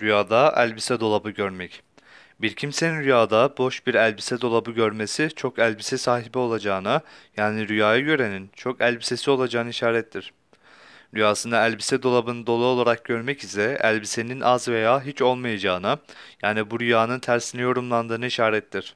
Rüyada elbise dolabı görmek. Bir kimsenin rüyada boş bir elbise dolabı görmesi çok elbise sahibi olacağına, yani rüyayı görenin çok elbisesi olacağını işarettir. Rüyasında elbise dolabını dolu olarak görmek ise elbisenin az veya hiç olmayacağına, yani bu rüyanın tersine yorumlandığını işarettir.